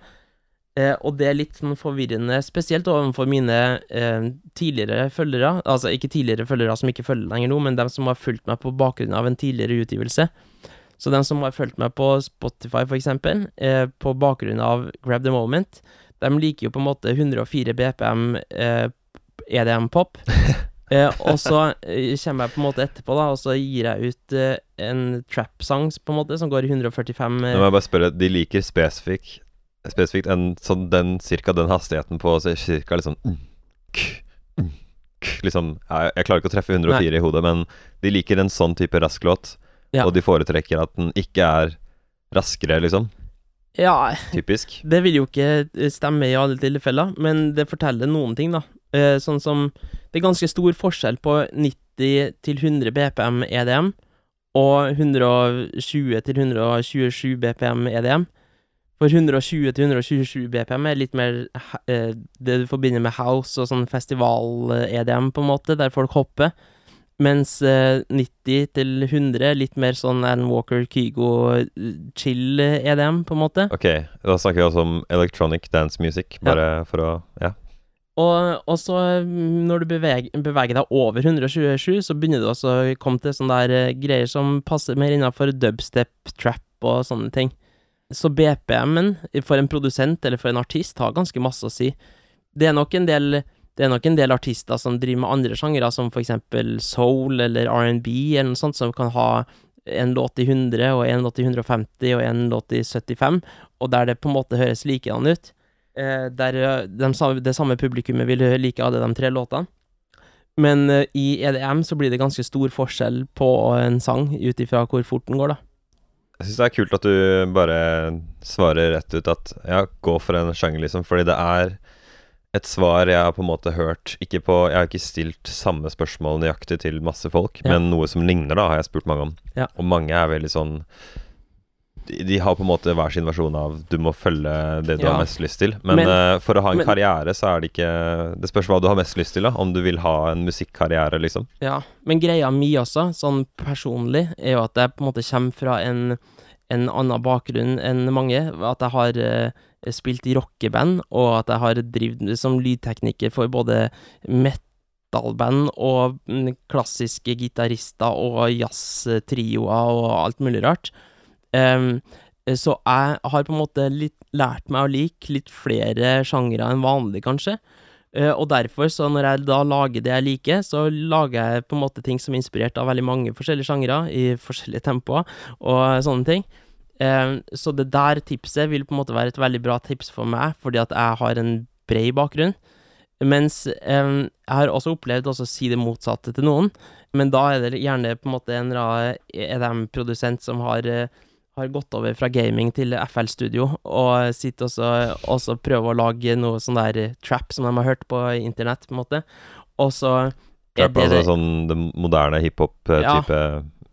Eh, og det er litt sånn forvirrende, spesielt overfor mine eh, tidligere følgere, altså ikke tidligere følgere som ikke følger lenger nå, men dem som har fulgt meg på bakgrunn av en tidligere utgivelse. Så dem som har fulgt meg på Spotify, for eksempel, eh, på bakgrunn av Grab the Moment, de liker jo på en måte 104 BPM eh, EDM-pop. Eh, og så eh, kommer jeg på en måte etterpå, da, og så gir jeg ut eh, en trap-sang på en måte, som går i 145 Nå eh, må jeg bare spørre, de liker spesifikk Spesifikt en sånn den cirka den hastigheten på så cirka liksom mm, mm, Liksom jeg, jeg klarer ikke å treffe 104 i hodet, men de liker en sånn type rask låt, Ja. og de foretrekker at den ikke er raskere, liksom. Ja, Typisk. Det vil jo ikke eh, stemme i alle tilfeller, men det forteller noen ting, da. Eh, sånn som Det er ganske stor forskjell på 90 til 100 BPM EDM og 120 til 127 BPM EDM. For 120 til 127 BPM er litt mer eh, det du forbinder med house og sånn festival-EDM, på en måte, der folk hopper. Mens uh, 90 til 100 er litt mer sånn Alan Walker, Kygo, eh, chill EDM, på en måte. Ok, da snakker vi også om electronic dance music, bare for å Ja. Og, og så, mm, når du beveger, beveger deg over 127, så begynner du også å komme til sånne der eh, greier som passer mer innafor dubstep, trap og sånne ting. Så BPM-en for en produsent eller for en artist har ganske masse å si. Det er nok en del nok en del artister som driver med andre sjangere, som for eksempel soul eller R&B eller noe sånt, som kan ha en låt i 100, og en låt i 150, og en låt i 75, og der det på en måte høres likedan ut. Eh, der de, det samme publikummet vil like alle de tre låtene. Men eh, i EDM så blir det ganske stor forskjell på en sang, ut ifra hvor fort den går, da. Jeg syns det er kult at du bare svarer rett ut at ja, gå for en sjanger, liksom, fordi det er et svar jeg har på en måte hørt Ikke på Jeg har ikke stilt samme spørsmål nøyaktig til masse folk, Ja. men noe som ligner, da, har jeg spurt mange om. Ja. Og mange er veldig sånn de, har på en måte hver sin versjon av du må følge det du Ja. har mest lyst til. Men, Men- uh, for å ha en men- karriere, så er det ikke Det spørs hva du har mest lyst til, da. Om du vil ha en musikkarriere, liksom. Ja, men greia mi også, sånn personlig, er jo at jeg på en måte kommer fra en, en annen bakgrunn enn mange. At jeg har uh, spilt i rockeband, og at jeg har drevet som lydtekniker for både metalband og mm, klassiske gitarister og jazztrioer og alt mulig rart. Em, så jeg har på en måte litt lært meg å like litt flere sjangere enn vanlig, kanskje. Uh, og derfor, så når jeg da lager det jeg liker, så lager jeg på en måte ting som er inspirert av veldig mange forskjellige sjangere, i forskjellige tempoer, og sånne ting. Eh, så det der tipset vil på en måte være et veldig bra tips for meg, fordi at jeg har en bred bakgrunn. Mens um, jeg har også opplevd å si det motsatte til noen, men da er det gjerne på en måte en eller EDM-produsent som har eh, har gått over fra gaming til FL Studio, og sitter også, også prøver å lage noe sånn der trap som de har hørt på internett, på en måte. Og så Trap, det altså sånn den moderne hiphop-type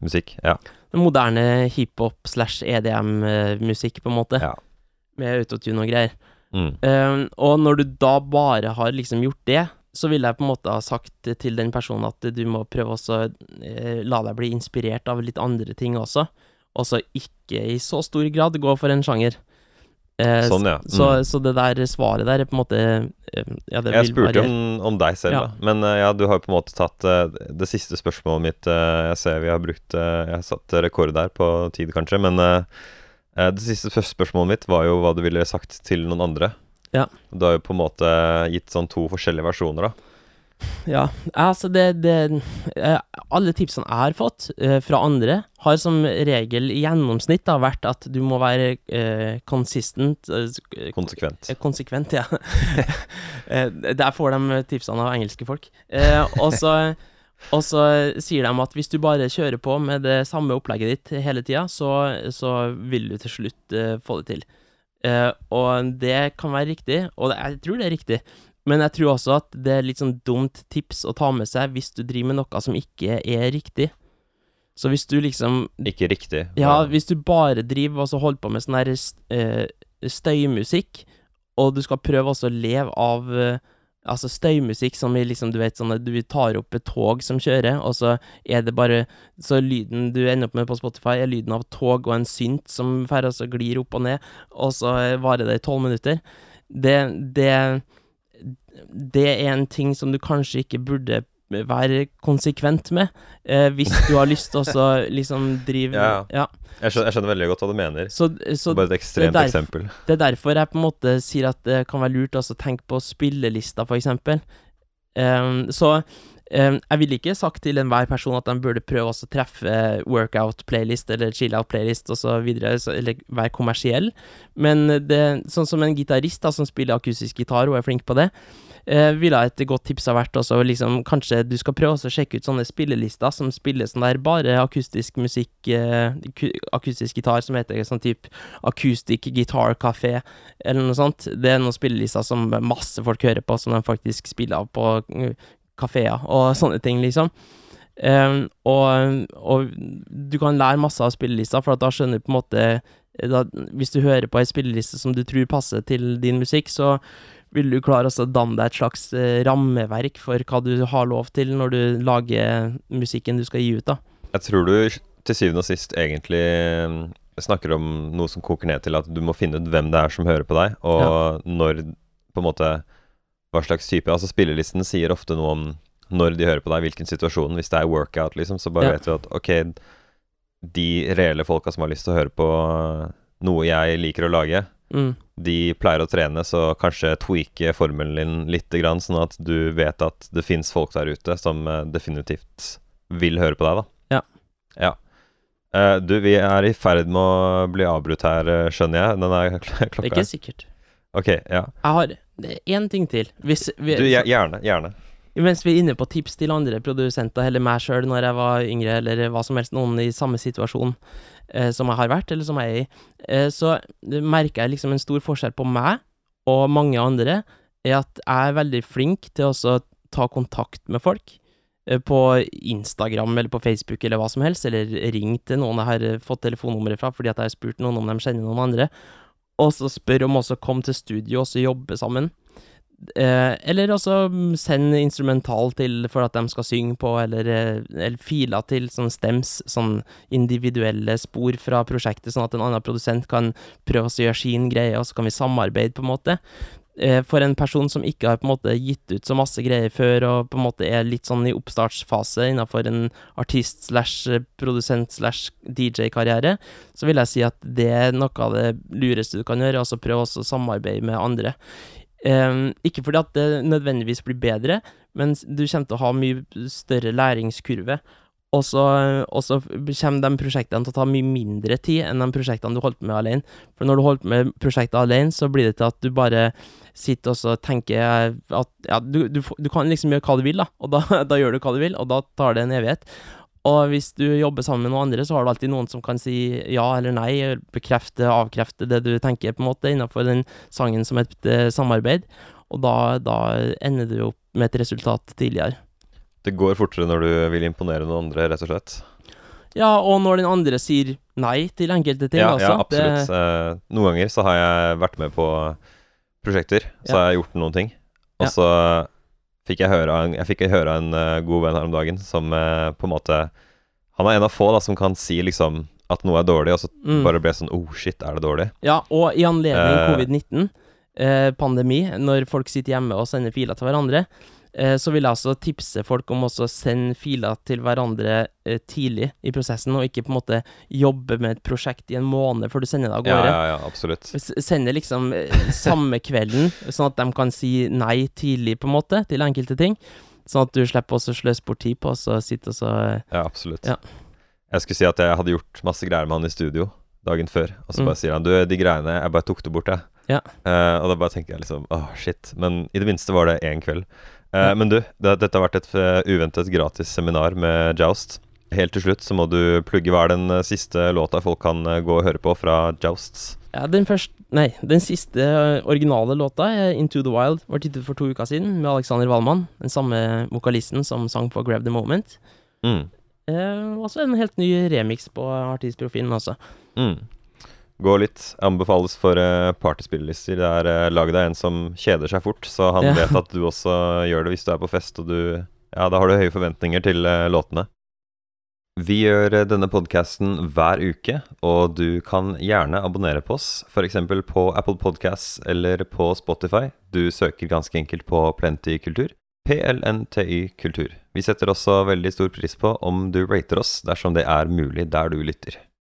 musikk. Ja. moderne hiphop slash EDM-musikk, på en måte, Ja. med autotune og greier. Mm. Um, og når du da bare har liksom gjort det, så ville jeg på en måte ha sagt til den personen at du må prøve også eh, la deg bli inspirert av litt andre ting også, og så ikke i så stor grad gå for en sjanger. Eh, Sånn, ja. Så, Mm. så det der svaret der er på en måte eh, Ja, det Jeg spurte bare... om, om deg selv, Ja. da. Men eh, ja, du har jo på en måte tatt uh, det siste spørsmålet mitt uh, Jeg ser vi har brukt uh, Jeg har satt rekord der på tid, kanskje, men det siste spørsmålet mitt var jo hva du ville sagt til noen andre. Ja. Du har jo på en måte gitt sånn to forskjellige versjoner, da. Ja, altså det, det eh, Alle tipsene jeg har fått eh, fra andre, har som regel i gjennomsnitt da vært at du må være eh, consistent eh, Konsekvent. Konsekvent, ja. Der får de tipsene av engelske folk. Eh, og så og så sier de at hvis du bare kjører på med det samme opplegget ditt hele tida, så, så vil du til slutt få det til. Eh, og det kan være riktig, og det, jeg tror det er riktig. Men jeg tror også at det er litt sånn dumt tips å ta med seg hvis du driver med noe som ikke er riktig. Så hvis du liksom Ikke riktig. Ja, hvis du bare driver og så holder på med sånn her eh, støymusikk, og du skal prøve også å leve av eh, Altså støymusikk som i liksom, du vet, sånn at du tar opp et tog som kjører, og så er det bare Så lyden du ender opp med på Spotify, er lyden av tog og en synt som ferdig og glir opp og ned, og så varer det i tolv minutter. Det, det Det er en ting som du kanskje ikke burde være konsekvent med, eh, hvis du har lyst til å liksom drive Ja, ja. Jeg skjønner, jeg skjønner veldig godt hva du mener. Så, så Bare et ekstremt det eksempel. det er derfor jeg på en måte sier at det kan være lurt å tenke på spillelista, for eksempel. Ehm, så jeg ville ikke sagt til enhver person at de burde prøve å treffe workout-playlist eller chill-out-playlist så, eller være kommersiell, men det, sånn som en gitarist som spiller akustisk gitar og er flink på det, eh, ville et godt tips ha vært også liksom, kanskje du skal prøve å sjekke ut sånne spillelister som spiller sånn der bare akustisk musikk, eh, akustisk gitar, som heter sånn type Acoustic Guitar Café, eller noe sånt. Det er noen spillelister som masse folk hører på, som de faktisk spiller av på kafeer og sånne ting, liksom. Um, og, og du kan lære masse av spillelista, for da skjønner du på en måte da, Hvis du hører på ei spilleliste som du tror passer til din musikk, så vil du klare å danne deg et slags eh, rammeverk for hva du har lov til når du lager musikken du skal gi ut, da. Jeg tror du til syvende og sist egentlig mm, snakker om noe som koker ned til at du må finne ut hvem det er som hører på deg, og når på en måte Hva slags type Altså spillelisten sier ofte noe om når de hører på deg, hvilken situasjon. Hvis det er workout, liksom, så bare Ja. vet du at ok, de reelle folka som har lyst til å høre på noe jeg liker å lage, Mm. de pleier å trene, så kanskje tweake formelen din lite grann, sånn at du vet at det fins folk der ute som eh, definitivt vil høre på deg, da. Ja. Ja. Uh, du, vi er i ferd med å bli avbrutt her, eh, skjønner jeg. Den er klokka. Det er ikke sikkert. Ok, ja. Jeg har én ting til. Hvis vi, Du, gjerne. Gjerne. Mens vi er inne på tips til andre produsenter, eller meg sjøl når jeg var yngre, eller hva som helst, noen i samme situasjon eh, som jeg har vært, eller som jeg er i, eh, så merker jeg liksom en stor forskjell på meg og mange andre, er at jeg er veldig flink til også å ta kontakt med folk. eh, På Instagram eller på Facebook eller hva som helst, eller ring til noen jeg har eh, fått telefonnummeret fra fordi at jeg har spurt noen om de kjenner noen andre, og så spør om også å komme til studio og så jobbe sammen. Eh, eller også send instrumental til for at de skal synge på, eller, eh, eller filer til sånn stems, sånn individuelle spor fra prosjektet, sånn at en annen produsent kan prøve å gjøre sin greie, og så kan vi samarbeide, på en måte. Eh, for en person som ikke har på en måte gitt ut så masse greier før, og på en måte er litt sånn i oppstartsfase innenfor en artist slash produsent slash DJ-karriere, så vil jeg si at det er noe av det lureste du kan gjøre, altså prøve også å samarbeide med andre. Um, ikke fordi at det nødvendigvis blir bedre, men du kommer til å ha mye større læringskurve. Og så, og så kommer de prosjektene til å ta mye mindre tid enn de prosjektene du holdt med alene. For når du holder på med prosjektet alene, så blir det til at du bare sitter og tenker eh, at ja, du, du, du kan liksom gjøre hva du vil, da. Og da, da gjør du hva du vil, og da tar det en evighet. Og hvis du jobber sammen med noen andre, så har du alltid noen som kan si ja eller nei, bekrefte, avkrefte det du tenker, på en måte, innenfor den sangen som et eh, samarbeid. Og da, da ender du opp med et resultat tidligere. Det går fortere når du vil imponere noen andre, rett og slett. Ja, og når den andre sier nei til enkelte ting Ja, altså. ja absolutt. Det... noen ganger så har jeg vært med på prosjekter, så Ja. har jeg gjort noen ting. Og Ja. så fikk jeg høre av en, en eh, god venn her om dagen som eh, på en måte Han er en av få da som kan si liksom at noe er dårlig, og så Mm. bare ble sånn Oh, shit, er det dårlig? Ja, og i anledning Eh. covid-19, eh, pandemi, når folk sitter hjemme og sender filer til hverandre, eh, så vil jeg altså tipse folk om også å sende filer til hverandre eh, tidlig i prosessen, og ikke på en måte jobbe med et prosjekt i en måned før du sender det av Ja, gårde. ja, ja, absolutt. Send Sende liksom eh, samme kvelden, sånn at de kan si nei tidlig, på en måte, til enkelte ting. Sånn at du slipper også å sløse bort tid på å så sitte og så eh, Ja, absolutt. Ja. Jeg skulle si at jeg hadde gjort masse greier med han i studio dagen før, og så Mm. bare sier han du, de greiene, jeg bare tok det bort, jeg. Ja. Uh, og da bare tenker jeg liksom åh, shit. Men i det minste var det én kveld. Eh, Men du, det, dette har vært et eh, uventet gratis seminar med Joust. Helt til slutt så må du plugge hva er den eh, siste låta folk kan gå og høre på fra Jousts. Ja, den første Nei, den siste originale låta, 'Into the Wild', var tittet for to uker siden, med Alexander Wallmann, den samme vokalisten som sang på 'Grab the Moment'. Mm. Eh, også en helt ny remix på artistprofilen, altså. Mm. Gå litt. Anbefales for uh, partyspillelister. Det er uh, Lag deg en som kjeder seg fort, så han Ja. vet at du også gjør det hvis du er på fest, og du Ja, da har du høye forventninger til uh, låtene. Vi gjør eh, denne podkasten hver uke, og du kan gjerne abonnere på oss, f.eks. på Apple Podcasts eller på Spotify. Du søker ganske enkelt på Plenty kultur. PLNTY kultur. Vi setter også veldig stor pris på om du rater oss dersom det er mulig der du lytter.